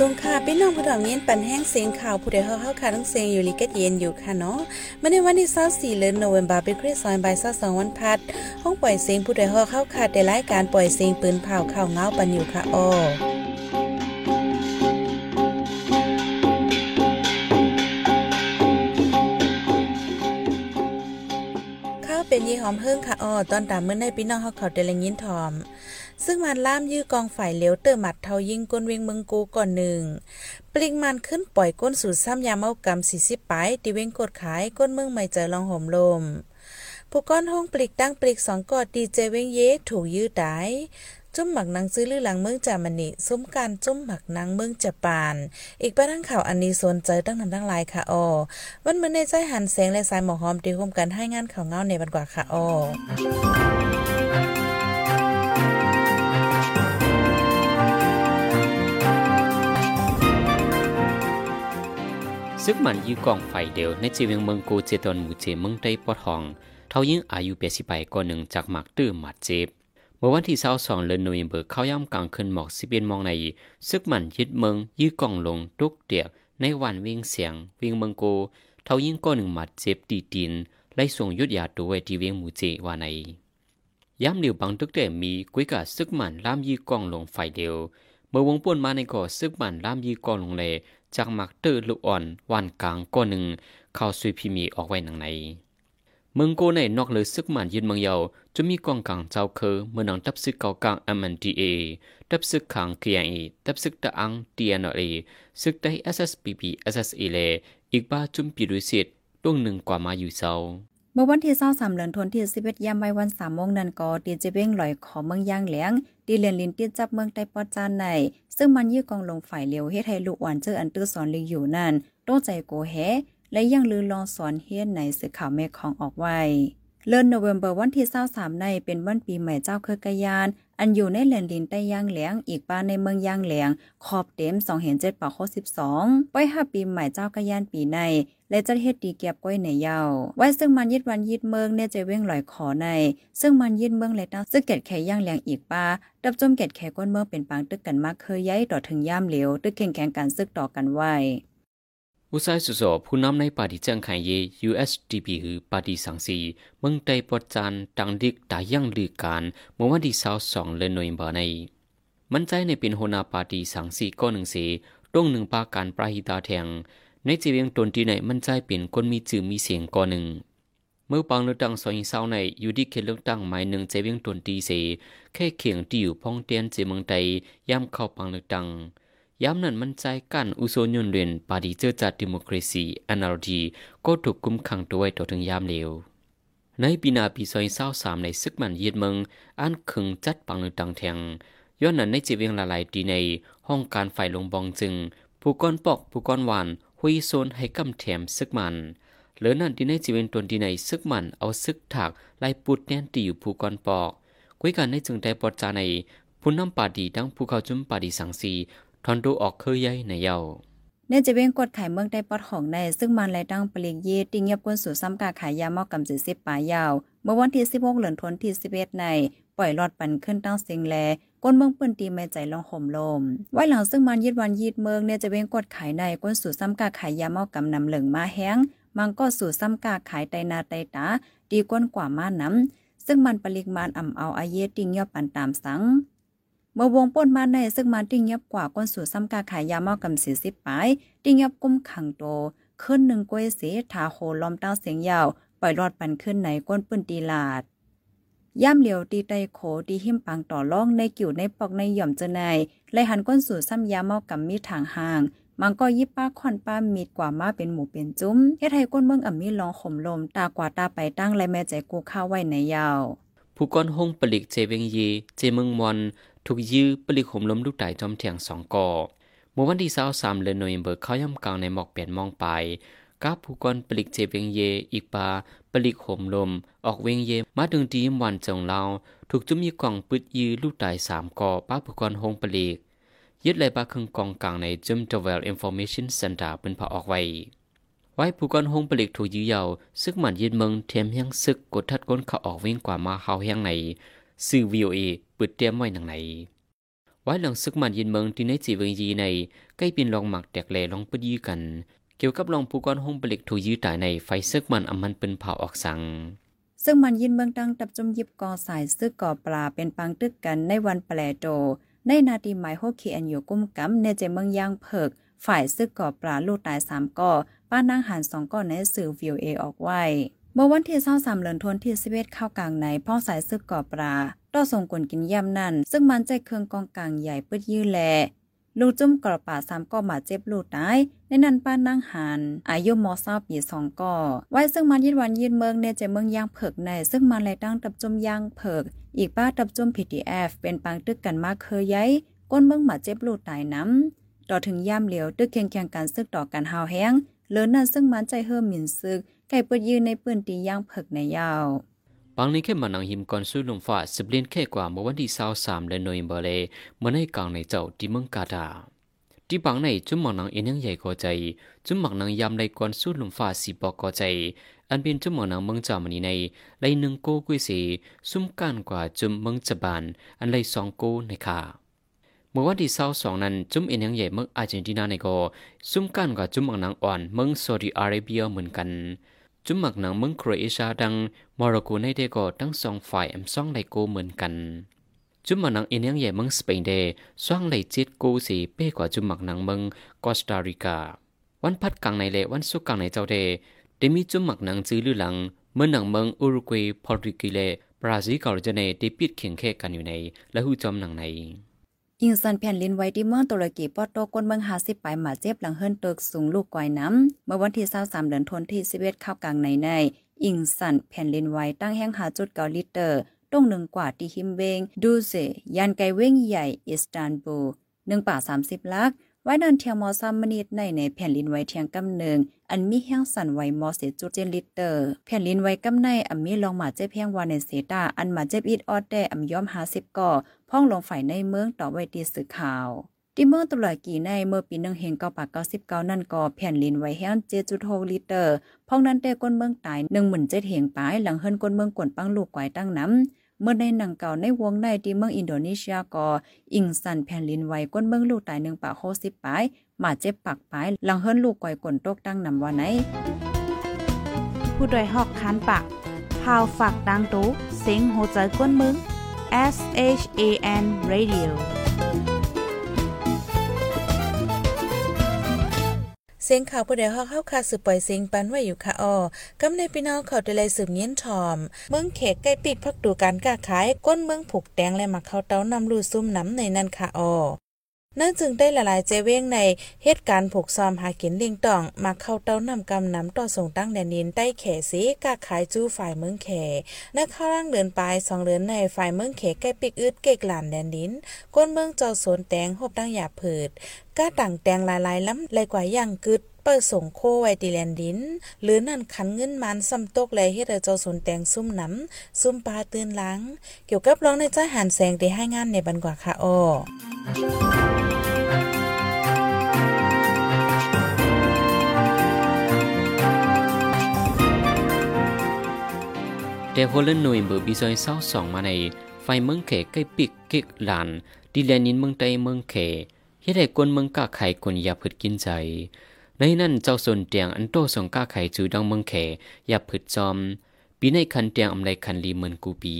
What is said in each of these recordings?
สงค่ะพี่น้องผู้ถอมยินปันแห้งเสียงข่าวผู้ใดเฮาเฮาค่ะทั้งเสียงอยู่ลิกัดเย็นอยู่ค่ะเนาะมื่อในวันที่24เดือนโนเวมบาเป็นคริสต์มาสบ่าย22วันพัดห้องปล่อยเสียงผู้ใดเฮาเข้าค่ะได้รายการปล่อยเสียงปืนเผาข่าวเงาปันอยู่ค่ะอ้อเป็นยี่หอมเฮิ่งค่ะอ้อตอนตามเมื่อในพี่น้องเฮาเขาได้ลยินทอม ซึ่งมันล่ามยื้อกองฝ่ายเหลวเตอหมัดเทายิงก้นเวงเมืองกูก่อนหนึ่งปลิงมันขึ้นปล่อยก้นสู่ซ้ำยามเอากำสี่สิบปายตีเวงกดขายก้นเมืองใหม่เจอลองห่มลมผู้ก้อนห้องปลิกตั้งปลิกสองกอดดีเจเวงเยถูกยื้อตายจุ่มหมักนางซื้อลือหลังเมืองจามันนี่ซุ้มการจุ่มหมักนางเมืองจะปาน อีกประทังข่าวอันนี้สนใจตั้งนำตั้งลายค่ะออวันเมื่อในใจหันแสงและสายหมอกหอมตีคมกันให้งานข่าวเงาในบันกว่าค่ะออ ซึกมันยื้อกองไฟเดียวในจีเวียงเมืองกูเจตอนหมู่เจเมืองได้ปอทอง เท่ายิ่งอายุเปียสิไปก่อนหนึ่งจากหมักตื้อหมัดเจ็บเมื่อวันที่2 2เดือนโนเวมเบอร์เข้าย่ำกลางคืนหมอกสิเบียนมองในซึกมันยึดเมืองยื้อกองลงตุกเตียกในวันวิ่งเสียง วิ่งเมืองกูเท่ายิ่งก้อนหนึ่งหมัดเจ็บตีตีนไล่ส่งยุดยาตัวที่เวียงหมู่เจว่าในย้ำเหลียวบางตึกแต่มีกุ้ยกะซึกมันล่ามยีกองลงไฟเดียว เมื่อวงป่วนมาในก่อซึกมันล่ามยีกองลงเลย จากหมักเตอร์ลูกอ่อนวันกลางก้อนหนึ่งเข้าซุยพิมีออกไว้หนังในเมืองโกในนอกเลยซึกมันยืนเมืองเยาจะมีกองกลางเจ้าเคอเมื่อนังทับซึกเก่ากลาง MNDA ทับซึกขัง KIA ทับซึกตะอัง TNA ซึกได้ SSPP SSA เลอีกบ้าจุมปีดุสิตตวงหนึ่งกว่ามาอยู่เซาเมื่อวันที่23เดือนธันวาคม11ยามไว้วัน3โมงนั้นก็ตีเจเบ้งลอยขอเมืองย่างแหลง ดีเลนลินตีจับเมืองไต้ปอจานใน ซึ่งมันยื้อกองลงฝ่ายเลียวเฮ็ดให้ลูกหวานเจออันตื้อสอนลิอยู่นั่นโตใจโกแฮและยังลือลองสอนเฮียนในสื่อข่าวแม่ของออกไว้เลือนโนเวมเบอร์วันที่23ในเป็นวันปีใหม่เจ้าเครือกยาน อันอยู่ในแหลนลินใต้ย่างแหลงอีกบ้าในเมืองย่างแหลงขอบเต็ม2เห็น7ปากข้อ12ไว้5ปีใหม่เจ้ากะยานปีใน และจะเฮ็ดดีเก็บก้อยในเยาไว้ซึ่งมันยึดวันยึดเมืองเนี่ยจะเว้งลอยขอใน ซึ่งมันยึดเมืองและตั้งซึ่งเกตแข่ย่างแหลงอีกป้าดับจมเกตแข่ก้นเมืองเป็นปางตึกกันมากเคยย้ายต่อถึงย่ามเหลวตึกแข่งแข่งกันซึกต่อกันไว้ อุสัยสุสอผู้นำในปาร์ตี้จังไคเย USDP คือปาร์ตี้สังสีเมืองไต้ปอจานตังดิกตายังลือการเมื่อวันที่22เดือนนวยบาใน มันใจในเป็นหัวหน้าปาร์ตี้สังสีก้อนหนึ่งเสตรงหนึ่งปาการปราหิตาแทง ในจีเวียงตนที่ไหนมันใจเป็นคนมีจื่อมีเสียงก้อนหนึ่ง เมื่อปังเลือกตั้งซอยเศร้าในอยู่ที่เขตเลือกตั้งหมายหนึ่งเจเวียงตนตีเสแค่เขียงที่อยู่พ้องเตียนเจเมืองไตย่ำเข้าปังเลือกตั้ง ย้ำนั้นมันใจกันอุโซนยนเรียนปาดีเจอจัดดิโมคราซี NLD ก็ถูกกุมขังตัวไว้ต่อถึงยามเร็วในปีนาปีซอยเศร้าสามในซึกมันเยียดเมืองอันคึงจัดปังเลือตังแทงย้อนนั้นในจีเวียงละลายดีในห้องการไฟลงบองจึง ผู้ก้อนปอกผู้ก้อนหวานหุยโซนให้กำแถมซึกมันเหลือนั่นที่ในจีเวนตนที่ในซึกมันเอาซึกถักไล่ปุดแน่นตีอยู่ผู้ก้อนปอกคุยกันในจึงได้ปอดจาในผู้นำปาดีดังผู้เขาจุ่มปาดีสังสี ทอนดูออกเคยใหญ่ในเยาเนื่อจะเว้งกดขายเมืองได้ปอดของใน ซึ่งมันไรตั้งปลีกเยติงเงียบกวนสู่ซ้ำกาขายยาหมอกกำจืดสิบปลายยาว เมื่อวันที่16เหลือนทนที่11ใน ปล่อยรอดปันขึ้นตั้งเสียงแลก้นเมืองปืนตีไม่ใจลองห่มลม ไว้หลังซึ่งมันยึดวันยีดเมืองเนี่ยจะเว้งกดขายในก้นสู่ซ้ำกาขายยาหมอกกำนำเหลืองมาแห้งมันก็สู่ซ้ำกาขายไตนาไตตาดีก้นกว่ามาน้ำซึ่งมันปริมาณอ่ำเอาอาเยติงยอบปันตามสัง เมื่อวงป้นมาในซึ่งมาติ้งยับกว่าก้นสู่ซ้ำกาขายยาเมากำสีสิบปายติ้งยับกุ้มขังโตขึ้นหนึ่งก้วยเสีทาโคลอมตั้งเสียงยาวปล่อยรอดปันขึ้นในก้นปืนตีลาดย่ำเหลียวตีไตโขตีหิมปังต่อล่องในกิ่วในปอกในหย่อมเจนายเลหันก้นสู่ซ้ำยาเมากำมีทางห่าง มันก็ยิบป้าคอนป้ามีดกว่ามาเป็นหมูเป็นจุ้มเฮ็ดให้ก้นเมืองอ่ำมีลองข่มลมตากว่าตาไปตั้งและแม่ใจกูข้าวไว้ในยาว ผู้ก้อนห้องปลิกเจเวงยี เจเมืองมอน ถูกยื้อปลิขมล้มลูกไต่จอมเถียงสองก่อเมื่อวันที่เศร้าสามเดือนโนเวมเบอร์เขาย่ำกลางในหมอกเปลี่ยนมองไปกับผู้กอนปลิกเจเวงเย อีกปาปลิขมลม ออกเวงเย มาถึงทีมวันจงเรา ถูกจุมีกล่องปึดยื้อลูกไต่สามก่อป้าผู้กอนหงปลิก ยึดเลยปาคึงกองกลางในจุมจเวลอินฟอร์เมชันเซ็นเตอร์เป็นพอออกไว้ไว้ผู้กอนหงปลิกถูกยื้อยาวซึกหมันยืนเมืองเทียมยังซึกกดทัดก้นเขาออกวิ่งกว่ามาเขาแห้งใน ซื้อวีโอเอปิดเตรียมไว้หนังไหนไว้หลังซึกมันยินเมืองที่ในจีเวงยีในใกล้ป็นลองหมักแตกแหลลองปดยีกัน เกี่ยวกับลองผู้กอนห้องปลิกถูยื้อตายในไฟซึกมันอำมันเป็นเผาออกสังซึ่งมันยินเมืองดังตับจุมยิบกอสายซึกกอปลาเป็นปังตึกกันในวันแปลโตในนาทีหมายโฮคีอันอยู่กุ้มกำในเจเมืองย่างเพิก ฝ่ายซึกก่อปลาลูกตายสามก่อป้านางหันสองก่อในสื่อวิวเอออกไว้ เมื่อวันที่23เดือนธันวาคมที่11เข้ากลางในพ่อสายซึกก่อปลาต่อส่งกลกินย่ำนั่น ซึ่งมันใจเครื่องกองกลางใหญ่ปืดยื้อแลลูกจุ่มกระป่าสามก่อมาเจ็บลูกตายในนันป้านนั่งหันอายุมอซาปีสองก่อไว้ซึ่งมันยิดวันยิดเมืองในใจเมืองยางเผิกใน ซึ่งมันแลตั้งตับจุ่มยางเผิกอีกป้าตับจุ่ม PTF เอฟเป็นปังตึกกันมากเคยย้ายก้นเมืองมาเจ็บลูกตายน้ำต่อถึงย่ำเหลียวตึกเคียงเคียงการซึกต่อกันหาวแห้งเลินนั่นซึ่งมันใจเฮิมหมินซึก ไก่เปิดยืนในปืนตีย่างเผิกในยาวบางในแค่มานังหิมก่อนสู้ลมฟ้าสิบเลียนแค่กว่าเมื่อวันที่23เดือนโนเวมเบอร์เลยมื่อในกลางในเจ้าที่เมืองกาดาที่บางในจุ่มมังนังเอ็นยังใหญ่กว่าใจจุ่มมังนังยามในก่อนสู้ลมฟ้าสีบอกกว่าใจ อันเป็นจุ่มมังนังเมืองจามันนี้ในไลหนึ่งโกกุยสีซุ่มกันกว่าจุ่มเมืองจบานอันไลสองโกในค่ะเมื่อวันที่22นั้นจุ่มเอ็นยังใหญ่เมืองอาร์เจนตินาในก็ซุ่มกันกว่าจุ่มมังนังอ่อนเมืองซาอุดิอาระเบียเหมือนกัน จุมหมักหนังเมืองโครเอเชียดังมอร็อกโกในเดก็ทั้งสองฝ่ายอำซ่องไลโกเหมือนกัน จุมหมักหนังเอียงใหญ่เมืองสเปนเดซ่องไลจิตโกสีเป้กว่าจุมหมักหนังเมืองกอสตาริกา วันพัดกลางในเลวันสุกกลางในเจ้าเดเดมีจุมหมักหนังจื้อลือหลังเมื่อหนังเมืองอุรุกวัยพอร์ตุเกสบราซิลกอร์เจเนเดปิดเคียงแค่กันอยู่ในและหูจอมหนังใน อิงสันแผ่นลินไว้ที่เมืองตุรกีปอโตก้นเมือง50ปลายหมาเจ็บหลังเฮิรนตึกสูงลูกกอยน้ำเมื่อวันที่23เดือนธันวาคมที่11เข้ากลางในในอิงสันแผ่นลินไว้ตั้งแห้งหาจุดเกาลิเตอร์ต้งหนึ่งกว่าที่ฮิมเวงดูเซยานไกเว้งใหญ่อิสตันบูลหนึ่งป่า30ลัก ไว้เดินเทียมมอซัมมนิดในในแผ่นลินไว้เทียงกำเนิง อันมีแห้งสั่นไว้มอเสจุดเจนลิเตอร์ แผ่นลินไว้กำในอันมีลองหมาเจ็บแห้งวานในเซตาอันหมาเจ็บอิดออดแต่อันย้อม50ก่อพ่องลงฝ่ายในเมืองต่อไว้ตีสื่อข่าวที่เมืองตุรกีในเมื่อปีหนึ่งเฮงเก้าปากเก้าสิบเก้านั่นก็แผ่นลินไว้แห้งเจจุดหกลิตรพ่องนั้นแต่ก้นเมืองตายหนึ่งหมื่นเจ็ดเหงปลายหลังเฮิรนก้นเมืองกวนปังลูกไกวตั้งน้ำ เมื่อในหนังเก่าในวงในที่เมืองอินโดนีเซียก็อิงสันแผ่นลินไว้ก้นเมืองลูกตายหนึ่งปากโคสิบปายมาเจ็บปากปลายหลังเฮิรนลูกไกวกวนตกตั้งนำว่าไหน ผู้ดยหอกคานปากพาวฝากดังตู้เสียงโหใจก้นมึง S H A N Radio เสียงข่าวผู้ใดฮอกเข้าคาสืบปล่อยเสียงปันไว้อยู่ค่ะออกำในพี่น้องเขาได้เลยสืบเงี้ยนทอม เมืองเขกใกล้ปิดพักดูการก้าขาย ก้นเมืองผูกแดงและมาเข้าเต้านำลูซุ่มน้ำในนั่นค่ะออนั่นจึงได้ละลายเจเว้งในเหตุการณ์ผูกซอมหากินเลียงต่อง มาเข้าเต้านำกำน้ำต่อส่งตั้งแดนดินใต้แขสีก้าขายจู้ฝ่ายเมืองแขนักเข้าร่างเดินปลายสองเดือนในฝ่ายเมืองเขใกล้ปิกอึดเกกหลานแดนดินก้นเมืองจ้าสวนแตงหบตั้งหยาผิด ก้าต่างแตงลายๆล้ำเลยกว่าย่างกึดเปิดส่งโคไว้ตีแลนดิน หรือนั่นขันเงินมันซ้ำตกเลยเฮ็ดให้เจ้าสนแตงซุ่มน้ำซุ่มปลาตื่นหลัง เกี่ยวกับร้องในจ้าหันแสงได้ให้งานในบันกว่าค่ะอ้อแต่โฮลนโนเวมเบอร์ปีซอยเศร้าสองมาใน ไฟเมืองเขใกล้ปิกเกกหลานดิแลนินเมืองใต้เมืองเข เฮ็ดให้กวนเมืองกาไข่กวนยาผึดกินใจ ในนั้นเจ้าสนเตียงอันโตส่งกาไข่จูดังเมืองเขย่าผึดจอม ปีในคันเตียงอำไลคันลีเหมือนกูปี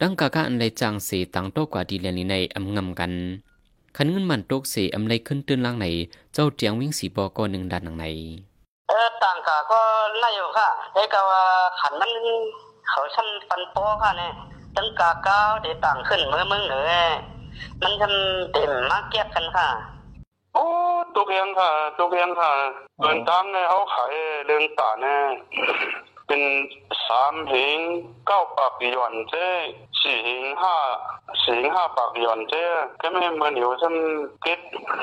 ดังกากาอันไลจางเสตังโตกว่าดีแลนินในอำงำกัน คันเงินมันตกเสอำไลขึ้นตื้นล่างในเจ้าเตียงวิ่งสีบอกอหนึ่งดันหนังในเออต่างกาก็ไล่อยู่ค่ะไอ้กาว่าขันมันเขาช่ำปันโปค่ะเนี่ยตั้งกาก้าเดี๋ยวต่างขึ้นเมื่อมึงเหนือ มันทำเต็มมากเก็บกันค่ะ โอ้ตุกเองค่ะตุกเองค่ะเดินตามเนี่ยเขาขายเรื่องป่าเนี่ยเป็นสามหิงเก้าปากหย่อนเจ้สี่หิงห้าสี่หิงห้าปากหย่อนเจ้ก็ไม่เหมือนอยู่ฉันเก็ด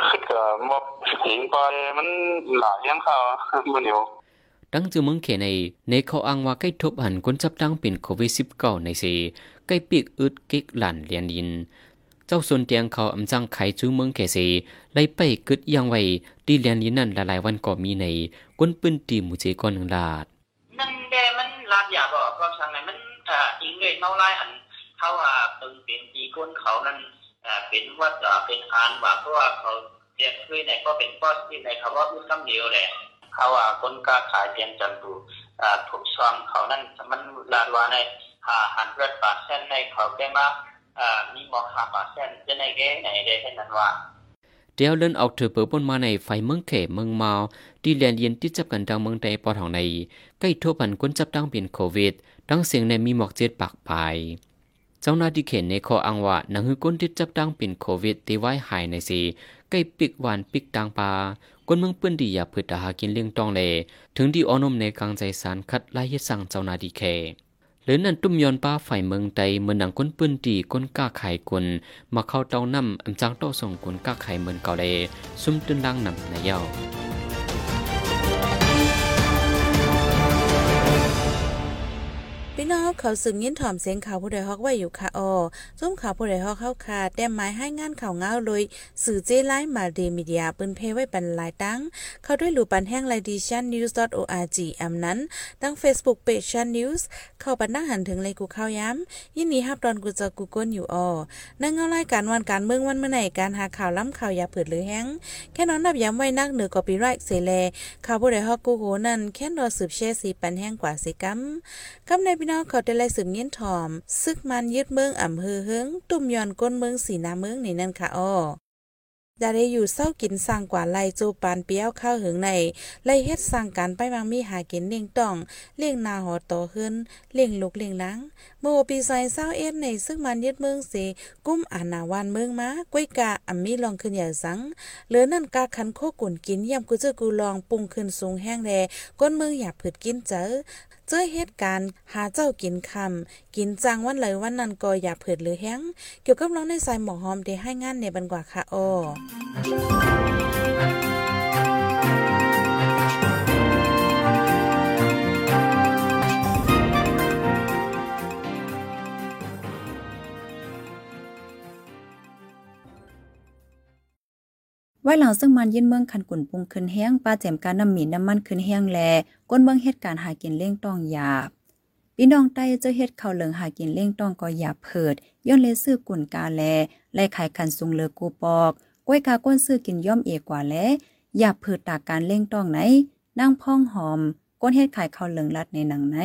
ขึ้นกับมอบหิงไปมันหลายยังค่ะเหมือนอยู่ดังจือเมืองเขในในเขาอ้างว่าใกล้ทบหันคนจับตั้งเป็นโควิด 19 ในเซใกล้ปีกอึดกิกหลั่นเลียนดินเจ้าส่วนเตียงเขาอำจังไขจูเมืองเขเซไล่ไปกึดยังไว้ดีเลียนดินนั่นหลายๆวันก็มีในก้นปืนตีหมูเจก่อนหนึ่งลาดนั่นแกมันลาดอยาบ่เพราะฉะนั้นมันอ่าอิงเลยเมาไล่อันเขาว่าเปิงเปลี่ยนปีก้นเขานั้นอ่าเป็นว่าเป็นอานว่าเพราะว่าเขาเรียกคือในก็เป็นข้อที่ในคำว่าพูดคำเดียวแหละเขาว่าคนกล้าขายเพียงจันทูอ่าถูกซ่อมเขานั่นมันลาดว่าในหาหันเรดปาเส้นในเขาแก้มาอ่า มีหมอหาปาเส้นจะในแก้ไหนได้แค่นั้นว่าเดียวเล่นออกเธอเปิดปนมาในไฟเมืองเขเมืองเมาที่แลนเย็นที่จับกันดังเมืองใดปอทองในใกล้ทั่วพันคนจับตั้งเป็นโควิดดังเสียงในมีหมอกเจ็ดปากปายเจ้าหน้าที่เขตในคออังว่าหนังหือก้นที่จับตั้งเป็นโควิดที่ไว้หายในสีใกล้ปิกหวานปิกตางปลาก้นเมืองเปื้อนดีอย่าพืชตาหากินเลี้ยงตองเลถึงที่อ้อนมในกลางใจสารคัดไล่ยึดสั่งเจ้าหน้าที่เข หรือนั่นตุ้มยอนป้าฝ่ายเมืองใจเมืองหนังก้นปืนตีก้นก้าไข่กนมาเข้าเตานำอันจังโตส่งกนก้าไข่เมืองเก่าเลซุ่มตึนดังนำในเย้า พี่น้องเขาสืบยินถ่อมเสียงข่าวผู้ใดฮอกไว้อยู่ค่ะออส้มข่าวผู้ใดฮอกเข้าค่ะแต้มไม้ให้งานข่าวเงาเลยสื่อเจไลน์มาเดมีเดียปืนเพไว้ปันหลายตั้ง เข้าด้วยหลูปันแห้งไลดิชันนิวส์ .org อำนั้นตั้ง Facebook Page ชันนิวส์เข้าปันนั่งหันถึงเลยกูเข้าย้ำยินดีฮับตอนกูจะกูก้นอยู่ออนั่งเงารายการวันการเมืองวันเมื่อไหร่การหาข่าวล้ำข่าวยาเผิดหรือแห้งแค่นอนนับย้ำไว้นักเหนือกอปีไรต์เสแลข่าวผู้ใดฮอกกูโหนั่นแค่รอสืบแช่สีปันแห้งกว่าสิกัมกำในพี่น้องเขาได้ไล่สืบเงี้ยนถอม ซึกมันยึดเมืองอ่ำเฮอเฮิงตุ่มยอนก้นเมืองสีน้ำเมืองนี่นั่นค่ะอ้อจะได้อยู่เศร้ากินสร้างกว่าไล่โจปานเปียวข้าวหิงในไล่เฮ็ดสร้างการไปบางมีหากินเลี้ยงต้องเลี้ยงนาหอโตขึ้นเลี้ยงลูกเลี้ยงหลังเมื่อปีซอยเศร้าเอ็ดในซึกมันยึดเมืองสีกุ้มอาณาวันเมืองมาก้วยกาอ่ำมีลองขึ้นอย่าสังเหลือนั่นกาคันโคกุ่นกินย่ำกูเจอกูลองปรุงขึ้นสูงแห้งแลก้นเมืองอย่าผืดกินเจอเจอเหตุการณ์หาเจ้ากินคำกินจังวันเลยวันนั้นก็อย่าเผิดหรือแห้ง เกี่ยวกับน้องในสายหมอหอมได้ให้งานในบันกว่าค่ะโอ ไว้หลังซึ่งมันยินเมืองคันกุ่นปุงขึ้นแห้งป้าแจมการน้ำหมีน้ำมันขึ้นแห้งแลก้นเมืองเหตุการณ์หากินเล่งต้องหยาบพี่น้องใต้เจ้าเฮ็ดข้าวเหลืองหากินเล่งต้องก็หยาบเพิด ย้อนเลซื้อกุ่นกาแลไล่ขายคันซุงเลือกูปอกกล้วยกาก้นซื้อกินย่อมเอกว่าแลหยาบเพิดตากการเล่งต้องไหนนั่งพ่องหอม ก้นเฮ็ดขายข้าวเหลืองรัดในหนังไหน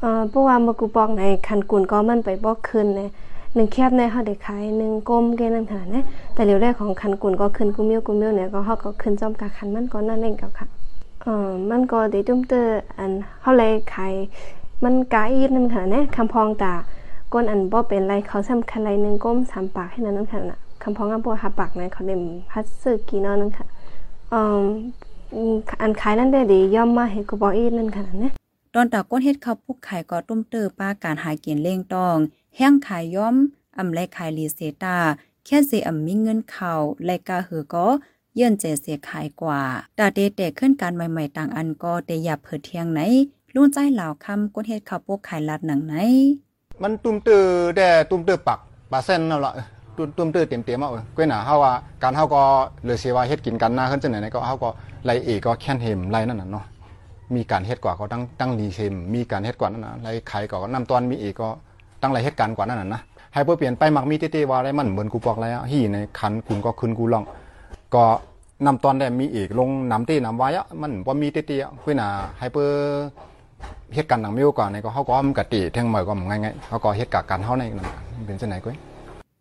เอ่อเพราะว่าเมื่อกูบอกในคันกุนก็มันไปบอกขึ้นนะ หนึ่งแคบในเขาได้ขายหนึ่งก้มแค่นั้นขนานะแต่เร็วแรกของคันกุนก็ขึ้นกูเมียวกูเมียวเนี่ยก็เขาก็ขึ้นจอมกาคันมันก็นั่นเองกับค่ะเอ่อมันก็ได้ตุ้มเตอร์อันเขาเลยขายมันกาอีดนั่นขนาดนะคำพองตาก้นอันบ่เป็นไรเขาสำคัญไรหนึ่งก้มสามปากให้นั้นนั่นขนาดคำพองอันบ่หับปากนะเขาเด่มพัดซื้อกีนอนนั่นค่ะเอ่ออันขายนั่นได้ดีย่อมมาให้กูบอกอีดนั่นขนาดนะตอนตาก้นเฮ็ดเขาวปุกไข่ก็ต้มเตอร์ป้าการหาเกินเล่งตอง แห้งขายย้อมอำไลขายลีเซตา แค่สิอำมีเงินเขาไลกาหือก็เยื่นเจเสียขายกว่าตาเตแต่ขึ้นการใหม่ๆต่างอันก็แต่อย่าเผิดเที่ยงไหนลุงใจเหล่าคำก้นเฮ็ดข้าวปุกไข่ลัดหนังไหน มันตุ้มตื้อแต่ตุ้มตื้อปักปลาเส้นนั่นละตุ้มตุ้มตื้อเต็มเต็มเอาก้อยหนาเฮาว่าการเฮาก็เหลือเสียว่าเฮ็ดกินกันหน้าขึ้นจังไหนก็เฮาก็ไล่เอกก็แค่นเห็มไล่นั่นน่ะเนาะมีการเฮ็ดกว่าก็ตั้งตั้งรีเซมมีการเฮ็ดกว่านั่นน่ะไล่ไข่ก็นำตอนมีเอกก็ ตั้งไล่เฮ็ดการกว่านั่นน่ะนะให้เพื่อเปลี่ยนไปมักมีเต้ๆว่าอะไรมันเหมือนกูบอกแล้วฮี่ในคันคุณก็ขึ้นกูลอง ก็นำตอนได้มีเอกลงน้ำเต้น้ำไว้อะมันบ่มีเต้ๆก้อยหนาให้เพื่อเหตุการณ์หนังมิวก่อนในก็เขาก็มันกติแทงเหมยก็ง่ายๆเขาก็เหตุการณ์การเฮาในนั้นเป็นจังไหนก้ย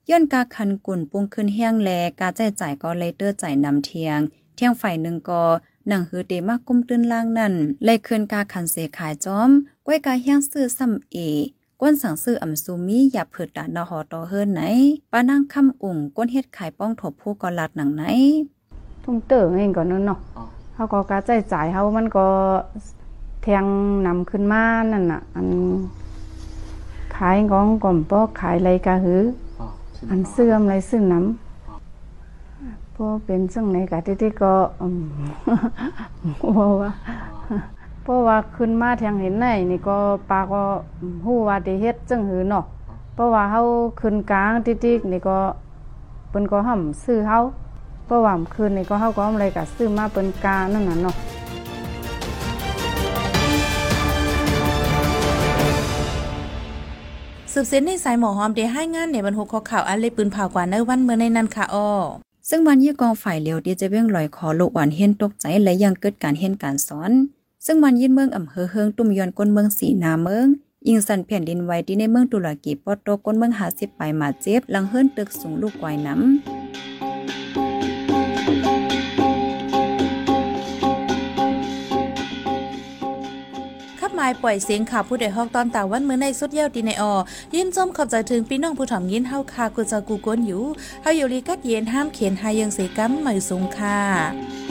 ย้อนกาคันกุ่นปุ้งขึ้นแห้งแลกาใจจ่ายก็เลยเตอร์จ่ายนำเทียง เที่ยงฝ่ายหนึ่งก็หนังฮือเตมากกุ้มตื้นล่างนั่นเลยคืนกาคันเสขายจอมก้วยกาแห้งซื้อซ้ำเอ ก้นสั่งซื้ออำซูมีอย่าเผิดดานอหอตอเฮิรนไหนป้านางคำอุ่งก้นเฮ็ดขายป้องถบผู้ก็ลัดหนังไหนทุ่มเติมเองก่อนนั่นเนาะเขาก็กระจายจ่ายเขามันก็แทงนำขึ้นมานั่นน่ะ อันขายกองก่อมปอกขายอะไรกะหืออันเสื่อมอะไรซึ่งน้ำพอเป็นซึ่งในกะที่ที่ก็อืมเพราะว่า เพราะว่าขึ้นมาแทงเห็นในนี่ก็ปาก็ฮู้ว่าได้เฮ็ดจังหือเนาะเพราะว่าเฮาขึ้นกลางติ๊กๆนี่ก็เปิ้นก็ห่ำซื้อเฮาเพราะว่าคืนนี่ก็เฮาก็อาอะไรก็ซื้อมาเปิ้นกลางนั่นน่ะเนาะสืบเส้นในสายหมอหอมได้ให้งานในบรรหุข้อข่าวอันเลยปืนเผากว่าเนวันเมื่อในนั้นค่ะอ้อซึ่งวันยี่กองฝ่ายเลียวที่จะเว้งลอยคอลูกหวานเฮียนตกใจและยังเกิดการเฮียนการสอน ซึ่งมันยินเมืองอ่ำเภอเฮืองตุ่มยอนก้นเมืองสีนาเมือง อิงสันแผ่นดินไหวที่ในเมืองตุรกีปอดโตก้นเมืองหาสิบไปมาเจ็บหลังเฮิรนตึกสูงลูกไวน้ำขับหมายปล่อยเสียงข่าวผู้ใดฮอกตอนตาวันเมื่อในสุดเยี่ยวดีในออยินจมขอบใจถึงพี่น้องผู้ถ่อมยินเฮาคากูจะกูกวนอยู่เฮาอยู่ลีกัดเย็นห้ามเขียนหายังเสกัมใหม่สูงค่ะ